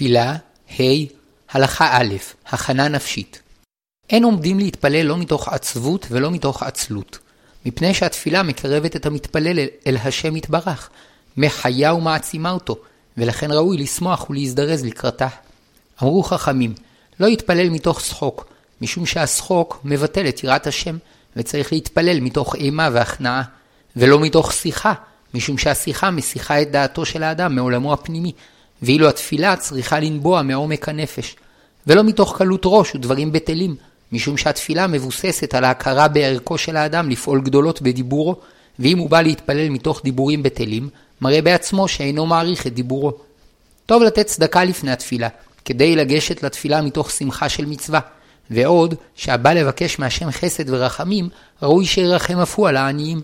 תפילה, ה', הלכה א', הכנה נפשית. אין עומדים להתפלל לא מתוך עצבות ולא מתוך עצלות, מפני שהתפילה מקרבת את המתפלל אל השם יתברך, מחיה ומעצימה אותו, ולכן ראוי לשמוח ולהזדרז לקראתה. אמרו חכמים, לא יתפלל מתוך שחוק, משום שהשחוק מבטל את יראת השם, וצריך להתפלל מתוך אימה והכנעה, ולא מתוך שיחה, משום שהשיחה מסיחה את דעתו של האדם מעולמו הפנימי, ואילו התפילה צריכה לנבוע מעומק הנפש, ולא מתוך קלות ראש ודברים בטלים, משום שהתפילה מבוססת על ההכרה בערכו של האדם לפעול גדולות בדיבורו, ואם הוא בא להתפלל מתוך דיבורים בטלים, מראה בעצמו שאינו מעריך את דיבורו. טוב לתת צדקה לפני התפילה, כדי לגשת לתפילה מתוך שמחה של מצווה, ועוד שהבא לבקש מהשם חסד ורחמים, ראוי שירחם אף הוא על העניים.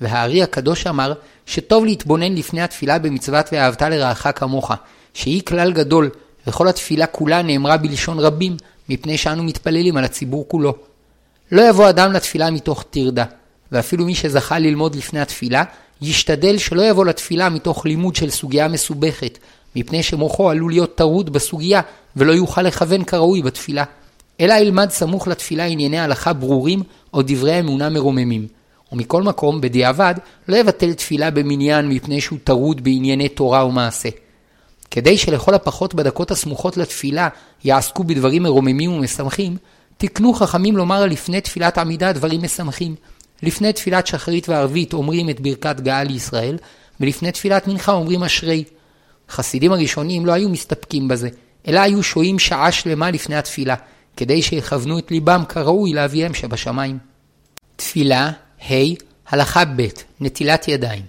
והארי הקדוש אמר שטוב להתבונן לפני התפילה במצוות ואהבת לרעך כמוך, שהיא כלל גדול, וכל התפילה כולה נאמרה בלשון רבים, מפני שאנו מתפללים על הציבור כולו. לא יבוא אדם לתפילה מתוך טרדה, ואפילו מי שזכה ללמוד לפני התפילה, ישתדל שלא יבוא לתפילה מתוך לימוד של סוגיה מסובכת, מפני שמוחו עלול להיות טרוד בסוגיה, ולא יוכל לכוון כראוי בתפילה. אלא ילמד סמוך לתפילה ענייני הלכה ברורים, או דברי אמונה מרוממים. ומכל מקום, בדיעבד, לא יבטל תפילה במניין מפני שהוא טרוד בענייני תורה ומעשה. כדי שלכל הפחות בדקות הסמוכות לתפילה יעסקו בדברים מרוממים ומשמחים, תקנו חכמים לומר לפני תפילת עמידה דברים משמחים. לפני תפילת שחרית וערבית אומרים את ברכת גאה לישראל, ולפני תפילת מנחה אומרים אשרי. חסידים הראשונים לא היו מסתפקים בזה, אלא היו שוהים שעה שלמה לפני התפילה, כדי שיכוונו את ליבם כראוי לאביהם שבשמיים. תפילה, ה', הלכה ב', נטילת ידיים.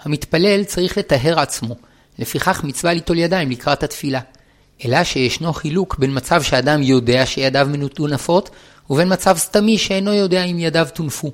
המתפלל צריך לטהר עצמו, לפיכך מצווה ליטול ידיים לקראת התפילה. אלא שישנו חילוק בין מצב שאדם יודע שידיו מנותנפות, ובין מצב סתמי שאינו יודע אם ידיו טונפו.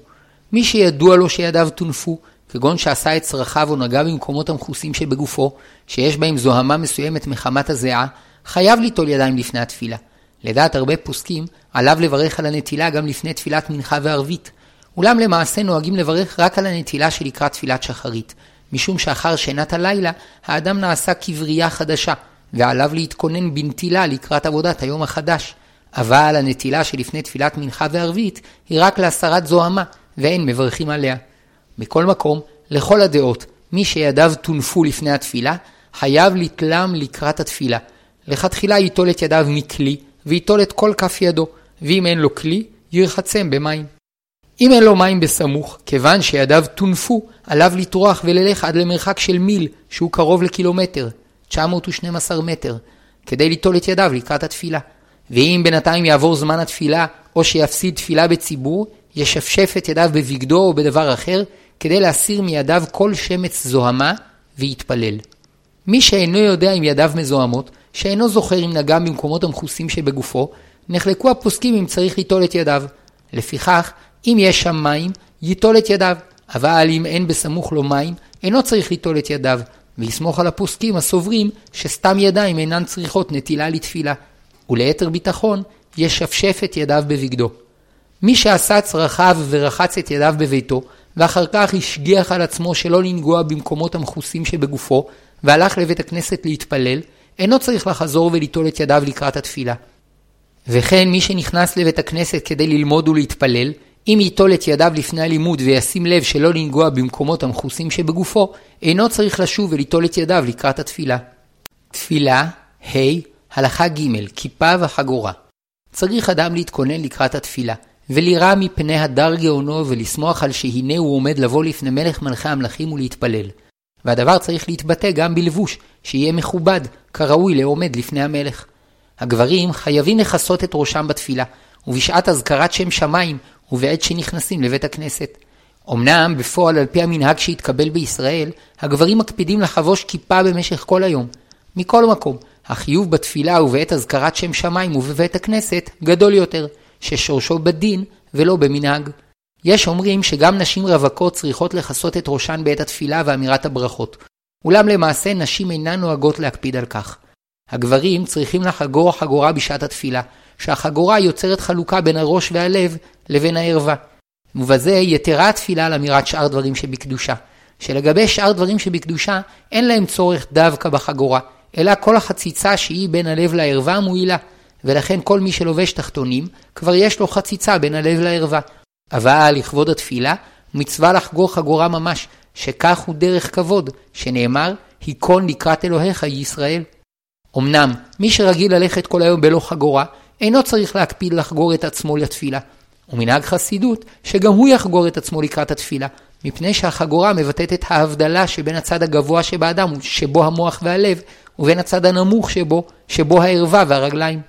מי שידוע לו שידיו טונפו, כגון שעשה את צרכיו או נגע במקומות המכוסים שבגופו, שיש בהם זוהמה מסוימת מחמת הזיעה, חייב ליטול ידיים לפני התפילה. לדעת הרבה פוסקים, עליו לברך על הנטילה גם לפני תפילת מנחה וערבית. אולם למעשה נוהגים לברך רק על הנטילה שלקראת תפילת שחרית, משום שאחר שינת הלילה, האדם נעשה כברייה חדשה, ועליו להתכונן בנטילה לקראת עבודת היום החדש. אבל הנטילה שלפני תפילת מנחה וערבית היא רק להסרת זוהמה, ואין מברכים עליה. מכל מקום, לכל הדעות, מי שידיו טונפו לפני התפילה, חייב לתלם לקראת התפילה. לכתחילה ייטול את ידיו מכלי, וייטול את כל כף ידו, ואם אין לו כלי, ירחצם במים. אם אין לו מים בסמוך, כיוון שידיו טונפו, עליו לטרוח וללך עד למרחק של מיל, שהוא קרוב לקילומטר, 912 מטר, כדי ליטול את ידיו לקראת התפילה. ואם בינתיים יעבור זמן התפילה, או שיפסיד תפילה בציבור, ישפשף את ידיו בבגדו או בדבר אחר, כדי להסיר מידיו כל שמץ זוהמה, ויתפלל. מי שאינו יודע אם ידיו מזוהמות, שאינו זוכר אם נגם במקומות המכוסים שבגופו, נחלקו הפוסקים אם צריך ליטול את ידיו. לפיכך, אם יש שם מים, ייטול את ידיו, אבל אם אין בסמוך לו מים, אינו צריך ליטול את ידיו, ויסמוך על הפוסקים הסוברים שסתם ידיים אינן צריכות נטילה לתפילה, וליתר ביטחון, ישפשף את ידיו בבגדו. מי שעשה צרכיו ורחץ את ידיו בביתו, ואחר כך השגיח על עצמו שלא לנגוע במקומות המכוסים שבגופו, והלך לבית הכנסת להתפלל, אינו צריך לחזור וליטול את ידיו לקראת התפילה. וכן מי שנכנס לבית הכנסת כדי ללמוד ולהתפלל, אם ייטול את ידיו לפני הלימוד וישים לב שלא לנגוע במקומות המכוסים שבגופו, אינו צריך לשוב וליטול את ידיו לקראת התפילה. תפילה, ה', הלכה ג', כיפה וחגורה. צריך אדם להתכונן לקראת התפילה, ולירא מפני הדר גאונו ולשמוח על שהנה הוא עומד לבוא לפני מלך מלכי המלכים ולהתפלל. והדבר צריך להתבטא גם בלבוש, שיהיה מכובד, כראוי לעומד לפני המלך. הגברים חייבים לכסות את ראשם בתפילה, ובשעת אזכרת שם שמיים ובעת שנכנסים לבית הכנסת. אמנם בפועל על פי המנהג שהתקבל בישראל, הגברים מקפידים לחבוש כיפה במשך כל היום. מכל מקום, החיוב בתפילה ובעת אזכרת שם שמיים ובבית הכנסת גדול יותר, ששורשו בדין ולא במנהג. יש אומרים שגם נשים רווקות צריכות לכסות את ראשן בעת התפילה ואמירת הברכות. אולם למעשה נשים אינן נוהגות להקפיד על כך. הגברים צריכים לחגור חגורה בשעת התפילה, שהחגורה יוצרת חלוקה בין הראש והלב לבין הערווה. ובזה יתרה התפילה על אמירת שאר דברים שבקדושה, שלגבי שאר דברים שבקדושה אין להם צורך דווקא בחגורה, אלא כל החציצה שהיא בין הלב לערווה מועילה, ולכן כל מי שלובש תחתונים, כבר יש לו חציצה בין הלב לערווה. אבל לכבוד התפילה, מצווה לחגור חגורה ממש, שכך הוא דרך כבוד, שנאמר, היכון לקראת אלוהיך ישראל. אמנם, מי שרגיל ללכת כל היום בלא חגורה, אינו צריך להקפיד לחגור את עצמו לתפילה. ומנהג חסידות, שגם הוא יחגור את עצמו לקראת התפילה, מפני שהחגורה מבטאת את ההבדלה שבין הצד הגבוה שבאדם, שבו המוח והלב, ובין הצד הנמוך שבו, שבו הערווה והרגליים.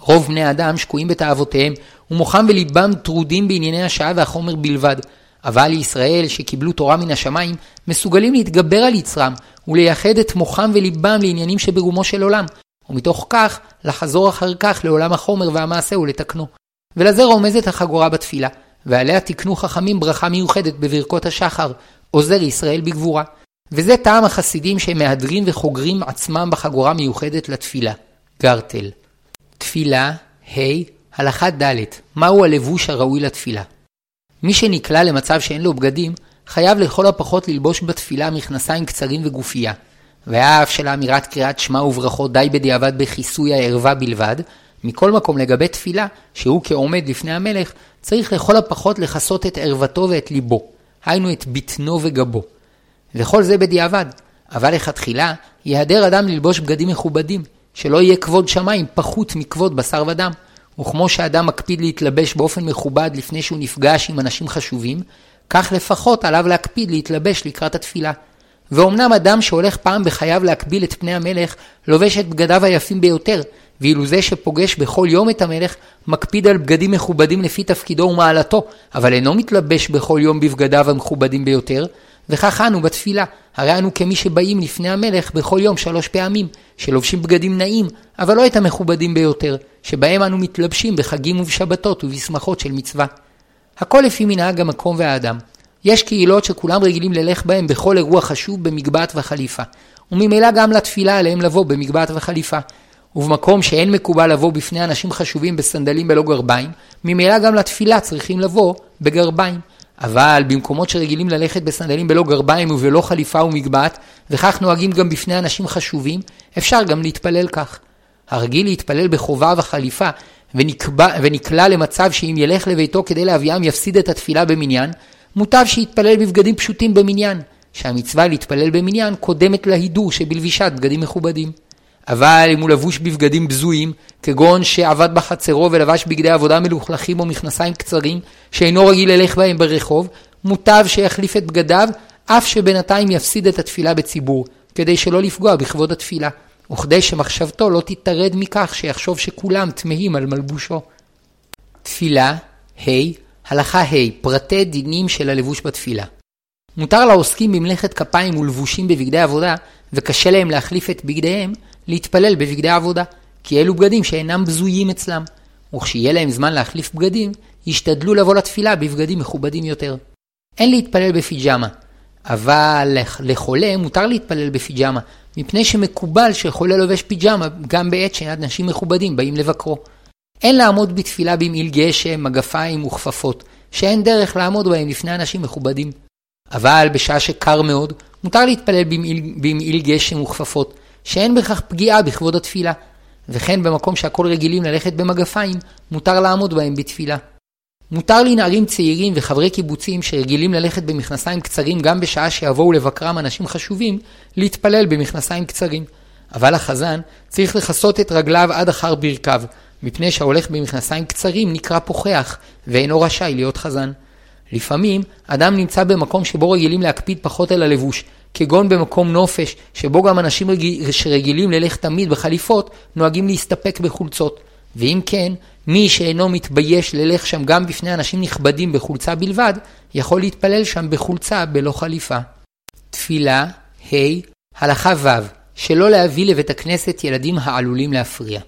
רוב בני אדם שקועים בתאוותיהם, ומוחם וליבם טרודים בענייני השעה והחומר בלבד. אבל ישראל, שקיבלו תורה מן השמיים, מסוגלים להתגבר על יצרם, ולייחד את מוחם וליבם לעניינים שברומו של עולם, ומתוך כך, לחזור אחר כך לעולם החומר והמעשה ולתקנו. ולזה רומזת החגורה בתפילה, ועליה תקנו חכמים ברכה מיוחדת בברכות השחר, עוזר ישראל בגבורה. וזה טעם החסידים שהם מהדרים וחוגרים עצמם בחגורה מיוחדת לתפילה. גרטל. תפילה, ה', הלכה ד', מהו הלבוש הראוי לתפילה? מי שנקלע למצב שאין לו בגדים, חייב לכל הפחות ללבוש בתפילה מכנסיים קצרים וגופייה. ואף שלאמירת קריאת שמע וברכות די בדיעבד בכיסוי הערווה בלבד, מכל מקום לגבי תפילה, שהוא כעומד לפני המלך, צריך לכל הפחות לכסות את ערוותו ואת ליבו, היינו את בטנו וגבו. וכל זה בדיעבד, אבל לכתחילה, ייהדר אדם ללבוש בגדים מכובדים, שלא יהיה כבוד שמיים פחות מכבוד בשר ודם. וכמו שאדם מקפיד להתלבש באופן מכובד לפני שהוא נפגש עם אנשים חשובים, כך לפחות עליו להקפיד להתלבש לקראת התפילה. ואומנם אדם שהולך פעם בחייו להקביל את פני המלך, לובש את בגדיו היפים ביותר, ואילו זה שפוגש בכל יום את המלך, מקפיד על בגדים מכובדים לפי תפקידו ומעלתו, אבל אינו מתלבש בכל יום בבגדיו המכובדים ביותר, וכך אנו בתפילה, הרי אנו כמי שבאים לפני המלך בכל יום שלוש פעמים, שלובשים בגדים נעים, אבל לא את המכובדים ביותר, שבהם אנו מתלבשים בחגים ובשבתות ובשמחות של מצווה. הכל לפי מנהג המקום והאדם. יש קהילות שכולם רגילים ללך בהם בכל אירוע חשוב במגבעת וחליפה, וממילא גם לתפילה עליהם לבוא במגבעת וחליפה. ובמקום שאין מקובל לבוא בפני אנשים חשובים בסנדלים בלא גרביים, ממילא גם לתפילה צריכים לבוא בגרביים. אבל במקומות שרגילים ללכת בסנדלים בלא גרביים ובלא חליפה ומגבעת, וכך נוהגים גם בפני אנשים חשובים, אפשר גם להתפלל כך. הרגיל להתפלל בחובה וחליפה, ונקבע, ונקלע למצב שאם ילך לביתו כדי להביאם יפסיד את התפילה במניין, מוטב שיתפלל בבגדים פשוטים במניין, שהמצווה להתפלל במניין קודמת להידור שבלבישת בגדים מכובדים. אבל אם הוא לבוש בבגדים בזויים, כגון שעבד בחצרו ולבש בגדי עבודה מלוכלכים או מכנסיים קצרים, שאינו רגיל ללך בהם ברחוב, מוטב שיחליף את בגדיו, אף שבינתיים יפסיד את התפילה בציבור, כדי שלא לפגוע בכבוד התפילה, וכדי שמחשבתו לא תתרד מכך שיחשוב שכולם תמהים על מלבושו. תפילה, ה', הלכה ה', פרטי דינים של הלבוש בתפילה. מותר לעוסקים במלאכת כפיים ולבושים בבגדי עבודה, וקשה להם להחליף את בגדיהם, להתפלל בבגדי עבודה, כי אלו בגדים שאינם בזויים אצלם, וכשיהיה להם זמן להחליף בגדים, ישתדלו לבוא לתפילה בבגדים מכובדים יותר. אין להתפלל בפיג'מה, אבל לחולה מותר להתפלל בפיג'מה, מפני שמקובל שחולה לובש פיג'מה גם בעת שאנשים מכובדים באים לבקרו. אין לעמוד בתפילה במעיל גשם, מגפיים וכפפות, שאין דרך לעמוד בהם לפני אנשים מכובדים. אבל בשעה שקר מאוד, מותר להתפלל במעיל, במעיל גשם וכפפות, שאין בכך פגיעה בכבוד התפילה, וכן במקום שהכל רגילים ללכת במגפיים, מותר לעמוד בהם בתפילה. מותר לנערים צעירים וחברי קיבוצים שרגילים ללכת במכנסיים קצרים גם בשעה שיבואו לבקרם אנשים חשובים, להתפלל במכנסיים קצרים. אבל החזן צריך לכסות את רגליו עד אחר ברכיו, מפני שההולך במכנסיים קצרים נקרא פוחח, ואינו רשאי להיות חזן. לפעמים אדם נמצא במקום שבו רגילים להקפיד פחות על הלבוש, כגון במקום נופש, שבו גם אנשים רגיל, שרגילים ללך תמיד בחליפות, נוהגים להסתפק בחולצות. ואם כן, מי שאינו מתבייש ללך שם גם בפני אנשים נכבדים בחולצה בלבד, יכול להתפלל שם בחולצה בלא חליפה. תפילה, ה', הלכה ו', שלא להביא לבית הכנסת ילדים העלולים להפריע.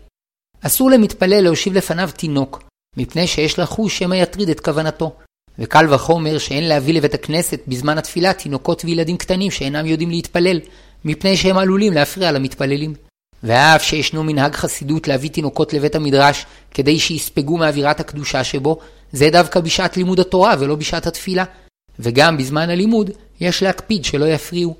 אסור למתפלל להושיב לפניו תינוק, מפני שיש לחוש שמא יטריד את כוונתו. וקל וחומר שאין להביא לבית הכנסת בזמן התפילה תינוקות וילדים קטנים שאינם יודעים להתפלל, מפני שהם עלולים להפריע למתפללים. ואף שישנו מנהג חסידות להביא תינוקות לבית המדרש כדי שיספגו מאווירת הקדושה שבו, זה דווקא בשעת לימוד התורה ולא בשעת התפילה. וגם בזמן הלימוד יש להקפיד שלא יפריעו.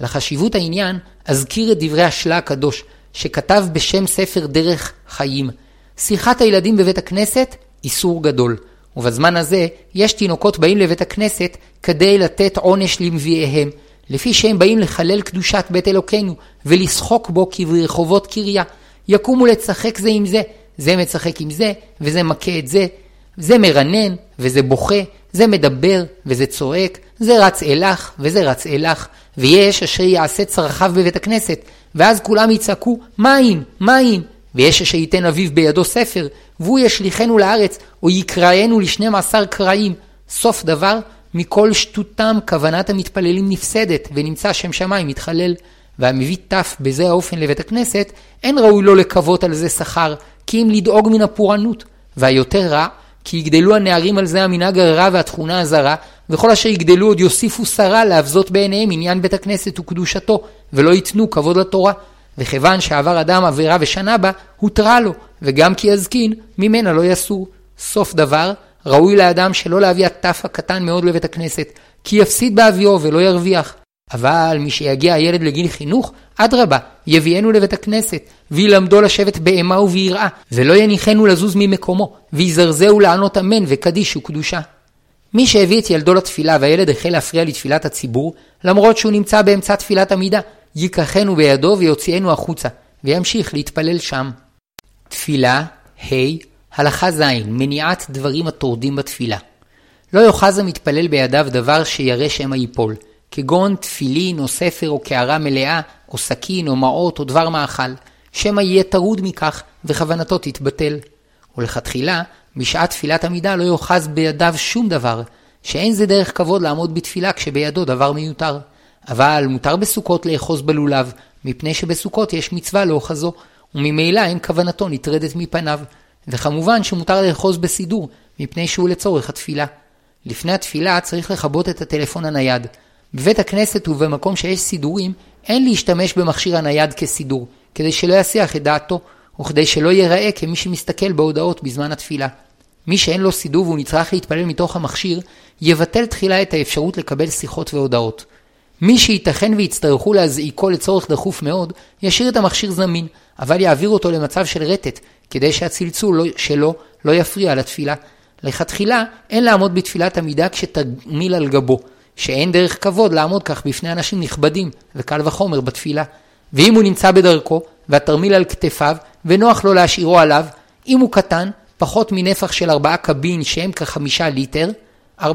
לחשיבות העניין, אזכיר את דברי השלה הקדוש, שכתב בשם ספר דרך חיים. שיחת הילדים בבית הכנסת, איסור גדול. ובזמן הזה, יש תינוקות באים לבית הכנסת כדי לתת עונש למביאיהם, לפי שהם באים לחלל קדושת בית אלוקינו, ולשחוק בו כברחובות קריה. יקומו לצחק זה עם זה, זה משחק עם זה, וזה מכה את זה, זה מרנן, וזה בוכה, זה מדבר, וזה צועק, זה רץ אלך, וזה רץ אלך, ויש אשר יעשה צרכיו בבית הכנסת, ואז כולם יצעקו, מים, מים, ויש אשר ייתן אביו בידו ספר, והוא ישליכנו לארץ, או יקראנו לשנים עשר קראים. סוף דבר, מכל שטותם כוונת המתפללים נפסדת, ונמצא שם שמיים מתחלל. והמביא טף בזה האופן לבית הכנסת, אין ראוי לו לקוות על זה שכר, כי אם לדאוג מן הפורענות. והיותר רע, כי יגדלו הנערים על זה המנהג הרע והתכונה הזרה, וכל אשר יגדלו עוד יוסיפו שרה להבזות בעיניהם עניין בית הכנסת וקדושתו, ולא ייתנו כבוד לתורה. וכיוון שעבר אדם עבירה ושנה בה, הותרה לו, וגם כי יזקין, ממנה לא יסור. סוף דבר, ראוי לאדם שלא להביא הטף הקטן מאוד לבית הכנסת, כי יפסיד באביו ולא ירוויח. אבל מי שיגיע הילד לגיל חינוך, אדרבה, יביאנו לבית הכנסת, וילמדו לשבת באימה וביראה, ולא יניחנו לזוז ממקומו, ויזרזהו לענות אמן וקדיש וקדושה. מי שהביא את ילדו לתפילה והילד החל להפריע לתפילת הציבור, למרות שהוא נמצא באמצע תפילת עמידה, ייקחנו בידו ויוציאנו החוצה, וימשיך להתפלל שם. תפילה, ה', הלכה ז', מניעת דברים הטורדים בתפילה. לא יאחז המתפלל בידיו דבר שירא שמא ייפול, כגון תפילין או ספר או קערה מלאה, או סכין או מעות או דבר מאכל, שמא יהיה טרוד מכך וכוונתו תתבטל. ולכתחילה, בשעת תפילת עמידה לא יאחז בידיו שום דבר, שאין זה דרך כבוד לעמוד בתפילה כשבידו דבר מיותר. אבל מותר בסוכות לאחוז בלולב, מפני שבסוכות יש מצווה לאוחזו, וממילא אין כוונתו נטרדת מפניו. וכמובן שמותר לאחוז בסידור, מפני שהוא לצורך התפילה. לפני התפילה צריך לכבות את הטלפון הנייד. בבית הכנסת ובמקום שיש סידורים, אין להשתמש במכשיר הנייד כסידור, כדי שלא יסיח את דעתו, וכדי שלא ייראה כמי שמסתכל בהודעות בזמן התפילה. מי שאין לו סידור והוא נצטרך להתפלל מתוך המכשיר, יבטל תחילה את האפשרות לקבל שיחות והודעות. מי שייתכן ויצטרכו להזעיקו לצורך דחוף מאוד, ישאיר את המכשיר זמין, אבל יעביר אותו למצב של רטט, כדי שהצלצול לא, שלו לא יפריע לתפילה. לכתחילה, אין לעמוד בתפילת עמידה כשתגמיל על גבו, שאין דרך כבוד לעמוד כך בפני אנשים נכבדים, וקל וחומר בתפילה. ואם הוא נמצא בדרכו, והתרמיל על כתפיו, ונוח לו להשאירו עליו, אם הוא קטן, פחות מנפח של ארבעה קבין שהם כחמישה ליטר, 4.8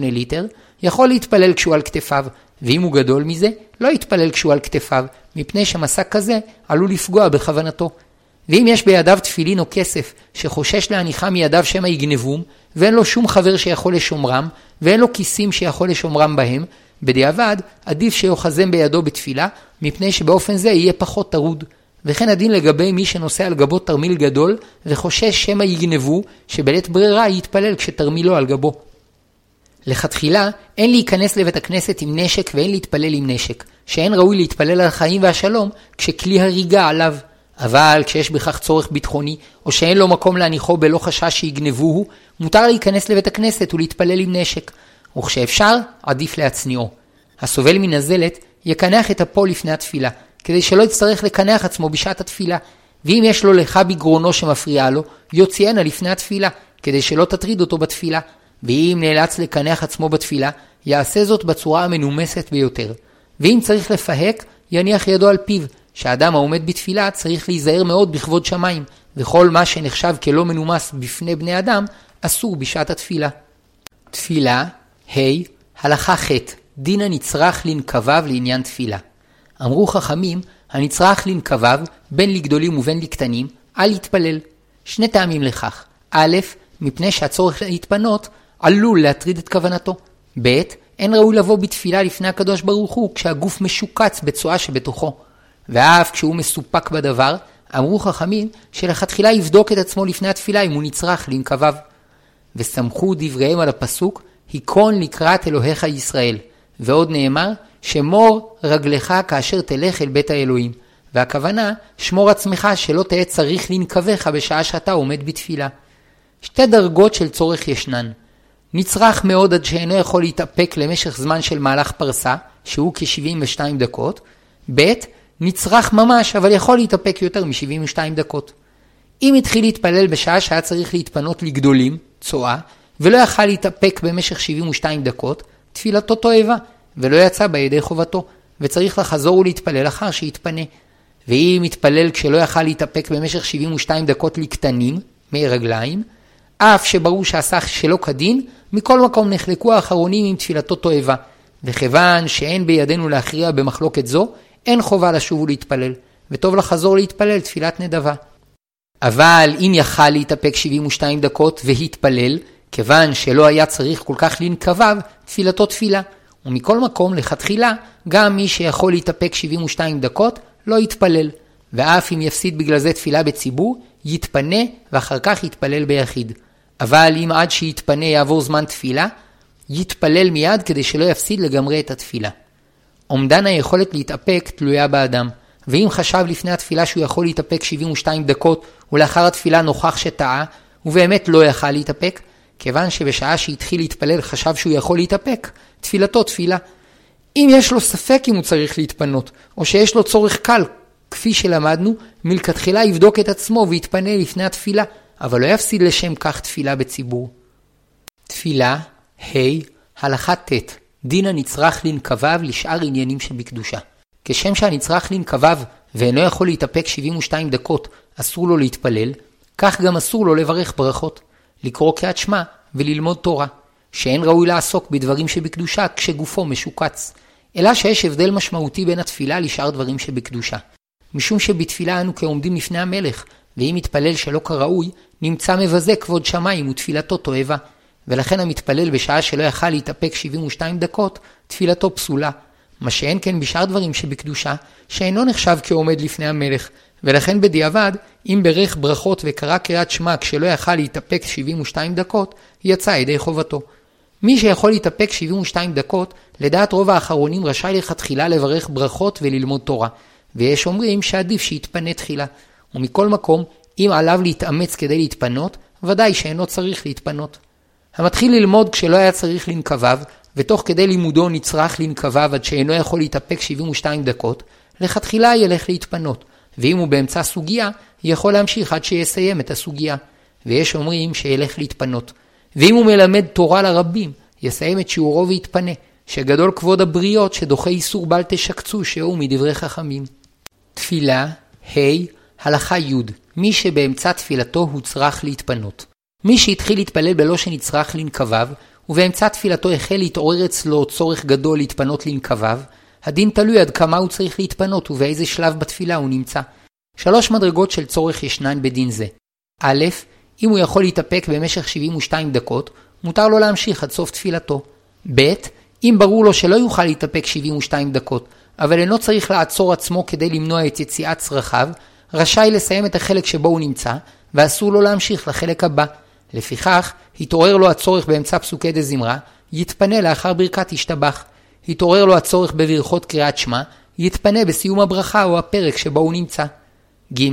ליטר, יכול להתפלל כשהוא על כתפיו, ואם הוא גדול מזה, לא יתפלל כשהוא על כתפיו, מפני שמשא כזה עלול לפגוע בכוונתו. ואם יש בידיו תפילין או כסף שחושש להניחה מידיו שמא יגנבום, ואין לו שום חבר שיכול לשומרם, ואין לו כיסים שיכול לשומרם בהם, בדיעבד עדיף שיאחזם בידו בתפילה, מפני שבאופן זה יהיה פחות טרוד. וכן הדין לגבי מי שנושא על גבו תרמיל גדול, וחושש שמא יגנבו, שבלית ברירה יתפלל כשתרמילו על גבו. לכתחילה, אין להיכנס לבית הכנסת עם נשק ואין להתפלל עם נשק, שאין ראוי להתפלל על החיים והשלום כשכלי הריגה עליו. אבל כשיש בכך צורך ביטחוני, או שאין לו מקום להניחו בלא חשש שיגנבוהו, מותר להיכנס לבית הכנסת ולהתפלל עם נשק. וכשאפשר, עדיף להצניעו. הסובל מנזלת, יקנח את אפו לפני התפילה, כדי שלא יצטרך לקנח עצמו בשעת התפילה. ואם יש לו לך בגרונו שמפריעה לו, יוציאנה לפני התפילה, כדי שלא תטריד אותו בתפילה. ואם נאלץ לקנח עצמו בתפילה, יעשה זאת בצורה המנומסת ביותר. ואם צריך לפהק, יניח ידו על פיו, שהאדם העומד בתפילה צריך להיזהר מאוד בכבוד שמיים, וכל מה שנחשב כלא מנומס בפני בני אדם, אסור בשעת התפילה. תפילה, ה', הלכה ח', דין הנצרך לנקביו לעניין תפילה. אמרו חכמים, הנצרך לנקביו, בין לגדולים ובין לקטנים, אל יתפלל. שני טעמים לכך. א', מפני שהצורך להתפנות עלול להטריד את כוונתו. ב', אין ראוי לבוא בתפילה לפני הקדוש ברוך הוא כשהגוף משוקץ בצואה שבתוכו. ואף כשהוא מסופק בדבר, אמרו חכמים שלכתחילה יבדוק את עצמו לפני התפילה אם הוא נצרך לנקביו. וסמכו דבריהם על הפסוק, היכון לקראת אלוהיך ישראל. ועוד נאמר, שמור רגלך כאשר תלך אל בית האלוהים. והכוונה, שמור עצמך שלא תהיה צריך לנקביך בשעה שאתה עומד בתפילה. שתי דרגות של צורך ישנן. נצרך מאוד עד שאינו יכול להתאפק למשך זמן של מהלך פרסה, שהוא כ-72 דקות, ב' נצרך ממש, אבל יכול להתאפק יותר מ-72 דקות. אם התחיל להתפלל בשעה שהיה צריך להתפנות לגדולים, צואה, ולא יכל להתאפק במשך 72 דקות, תפילתו תועבה, ולא יצא בה ידי חובתו, וצריך לחזור ולהתפלל אחר שיתפנה. ואם התפלל כשלא יכל להתאפק במשך 72 דקות לקטנים, מי רגליים, אף שברור שעשה שלא כדין, מכל מקום נחלקו האחרונים עם תפילתו תועבה. וכיוון שאין בידינו להכריע במחלוקת זו, אין חובה לשוב ולהתפלל, וטוב לחזור להתפלל תפילת נדבה. אבל אם יכל להתאפק 72 דקות והתפלל, כיוון שלא היה צריך כל כך לנקביו, תפילתו תפילה. ומכל מקום, לכתחילה, גם מי שיכול להתאפק 72 דקות, לא יתפלל. ואף אם יפסיד בגלל זה תפילה בציבור, יתפנה ואחר כך יתפלל ביחיד. אבל אם עד שיתפנה יעבור זמן תפילה, יתפלל מיד כדי שלא יפסיד לגמרי את התפילה. אומדן היכולת להתאפק תלויה באדם, ואם חשב לפני התפילה שהוא יכול להתאפק 72 דקות, ולאחר התפילה נוכח שטעה, ובאמת לא יכל להתאפק, כיוון שבשעה שהתחיל להתפלל חשב שהוא יכול להתאפק, תפילתו תפילה. אם יש לו ספק אם הוא צריך להתפנות, או שיש לו צורך קל, כפי שלמדנו, מלכתחילה יבדוק את עצמו ויתפנה לפני התפילה, אבל לא יפסיד לשם כך תפילה בציבור. תפילה, ה', הלכה ט', דין הנצרך לנקביו לשאר עניינים שבקדושה. כשם שהנצרך לנקביו ואינו יכול להתאפק 72 דקות, אסור לו להתפלל, כך גם אסור לו לברך ברכות, לקרוא קריאת שמע וללמוד תורה, שאין ראוי לעסוק בדברים שבקדושה כשגופו משוקץ, אלא שיש הבדל משמעותי בין התפילה לשאר דברים שבקדושה. משום שבתפילה אנו כעומדים לפני המלך, ואם מתפלל שלא כראוי, נמצא מבזה כבוד שמיים ותפילתו תועבה. ולכן המתפלל בשעה שלא יכל להתאפק 72 דקות, תפילתו פסולה. מה שאין כן בשאר דברים שבקדושה, שאינו נחשב כעומד לפני המלך, ולכן בדיעבד, אם ברך ברכות וקרא קריאת שמע כשלא יכל להתאפק 72 דקות, יצא ידי חובתו. מי שיכול להתאפק 72 דקות, לדעת רוב האחרונים רשאי לכתחילה לברך ברכות וללמוד תורה, ויש אומרים שעדיף שיתפנה תחילה. ומכל מקום, אם עליו להתאמץ כדי להתפנות, ודאי שאינו צריך להתפנות. המתחיל ללמוד כשלא היה צריך לנקביו, ותוך כדי לימודו נצרך לנקביו עד שאינו יכול להתאפק 72 דקות, לכתחילה ילך להתפנות, ואם הוא באמצע סוגיה, יכול להמשיך עד שיסיים את הסוגיה. ויש אומרים שילך להתפנות. ואם הוא מלמד תורה לרבים, יסיים את שיעורו ויתפנה, שגדול כבוד הבריות שדוחה איסור בל תשקצו שהוא מדברי חכמים. תפילה, ה', הלכה י', מי שבאמצע תפילתו הוצרך להתפנות. מי שהתחיל להתפלל בלא שנצרך לנקביו, ובאמצע תפילתו החל להתעורר אצלו צורך גדול להתפנות לנקביו, הדין תלוי עד כמה הוא צריך להתפנות ובאיזה שלב בתפילה הוא נמצא. שלוש מדרגות של צורך ישנן בדין זה. א', אם הוא יכול להתאפק במשך 72 דקות, מותר לו להמשיך עד סוף תפילתו. ב', אם ברור לו שלא יוכל להתאפק 72 דקות, אבל אינו צריך לעצור עצמו כדי למנוע את יציאת צרכיו, רשאי לסיים את החלק שבו הוא נמצא, ואסור לו להמשיך לחלק הבא. לפיכך, התעורר לו הצורך באמצע פסוקי דה זמרה, יתפנה לאחר ברכת השתבח. התעורר לו הצורך בברכות קריאת שמע, יתפנה בסיום הברכה או הפרק שבו הוא נמצא. ג.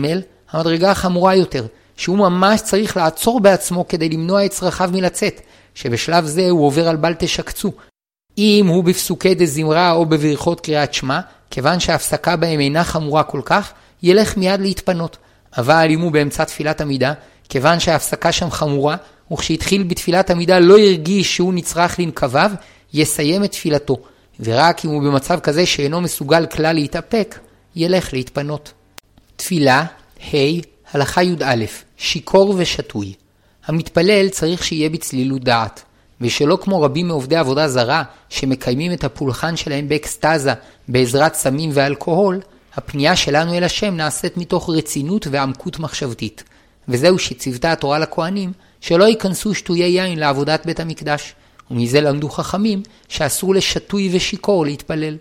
המדרגה החמורה יותר, שהוא ממש צריך לעצור בעצמו כדי למנוע את צרכיו מלצאת, שבשלב זה הוא עובר על בל תשקצו. אם הוא בפסוקי דה זמרה או בברכות קריאת שמע, כיוון שההפסקה בהם אינה חמורה כל כך, ילך מיד להתפנות. אבל אם הוא באמצע תפילת עמידה, כיוון שההפסקה שם חמורה, וכשהתחיל בתפילת עמידה לא הרגיש שהוא נצרך לנקביו, יסיים את תפילתו, ורק אם הוא במצב כזה שאינו מסוגל כלל להתאפק, ילך להתפנות. תפילה, ה', הלכה י"א, שיכור ושתוי. המתפלל צריך שיהיה בצלילות דעת, ושלא כמו רבים מעובדי עבודה זרה, שמקיימים את הפולחן שלהם באקסטזה בעזרת סמים ואלכוהול, הפנייה שלנו אל השם נעשית מתוך רצינות ועמקות מחשבתית. וזהו שציוותה התורה לכהנים, שלא ייכנסו שטויי יין לעבודת בית המקדש. ומזה למדו חכמים שאסור לשתוי ושיכור להתפלל.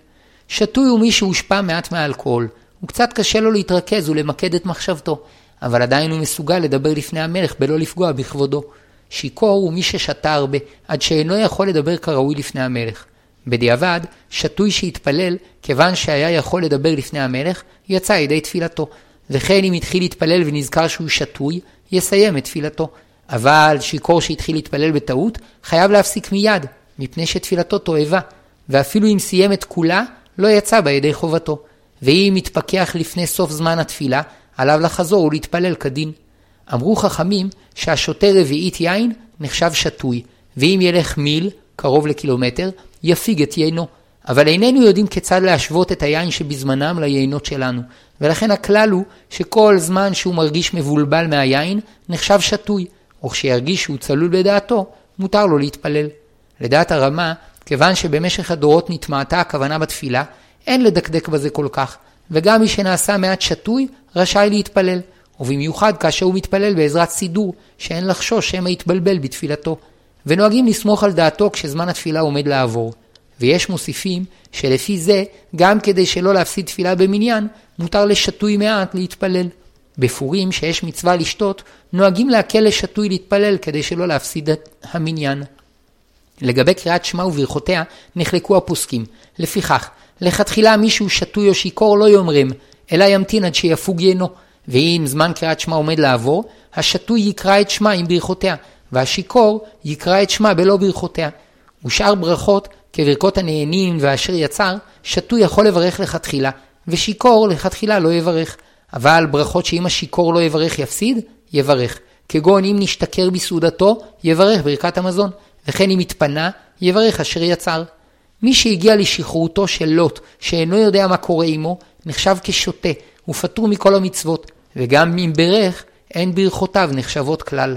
שתוי הוא מי שהושפע מעט מהאלכוהול, וקצת קשה לו להתרכז ולמקד את מחשבתו, אבל עדיין הוא מסוגל לדבר לפני המלך בלא לפגוע בכבודו. שיכור הוא מי ששתה הרבה, עד שאינו יכול לדבר כראוי לפני המלך. בדיעבד, שתוי שהתפלל, כיוון שהיה יכול לדבר לפני המלך, יצא ידי תפילתו. וכן אם התחיל להתפלל ונזכר שהוא שתוי, יסיים את תפילתו. אבל שיכור שהתחיל להתפלל בטעות, חייב להפסיק מיד, מפני שתפילתו תועבה. ואפילו אם סיים את כולה, לא יצא בה ידי חובתו. ואם מתפכח לפני סוף זמן התפילה, עליו לחזור ולהתפלל כדין. אמרו חכמים שהשותה רביעית יין נחשב שתוי, ואם ילך מיל, קרוב לקילומטר, יפיג את יינו. אבל איננו יודעים כיצד להשוות את היין שבזמנם ליינות שלנו, ולכן הכלל הוא שכל זמן שהוא מרגיש מבולבל מהיין, נחשב שתוי, וכשירגיש שהוא צלול בדעתו, מותר לו להתפלל. לדעת הרמה, כיוון שבמשך הדורות נטמעתה הכוונה בתפילה, אין לדקדק בזה כל כך, וגם מי שנעשה מעט שתוי, רשאי להתפלל, ובמיוחד כאשר הוא מתפלל בעזרת סידור, שאין לחשוש שמא יתבלבל בתפילתו. ונוהגים לסמוך על דעתו כשזמן התפילה עומד לעבור. ויש מוסיפים שלפי זה, גם כדי שלא להפסיד תפילה במניין, מותר לשתוי מעט להתפלל. בפורים, שיש מצווה לשתות, נוהגים להקל לשתוי להתפלל כדי שלא להפסיד את המניין. לגבי קריאת שמע וברכותיה, נחלקו הפוסקים. לפיכך, לכתחילה מישהו שתוי או שיכור לא יאמרם, אלא ימתין עד שיפוג יינו. ואם זמן קריאת שמע עומד לעבור, השתוי יקרא את שמע עם ברכותיה, והשיכור יקרא את שמע בלא ברכותיה. ושאר ברכות, כברכות הנהנים ואשר יצר, שתוי יכול לברך לכתחילה, ושיכור לכתחילה לא יברך. אבל ברכות שאם השיכור לא יברך יפסיד, יברך. כגון אם נשתכר בסעודתו, יברך ברכת המזון, וכן אם התפנה, יברך אשר יצר. מי שהגיע לשחרורתו של לוט, שאינו יודע מה קורה עמו, נחשב כשוטה, ופטור מכל המצוות, וגם אם ברך, אין ברכותיו נחשבות כלל.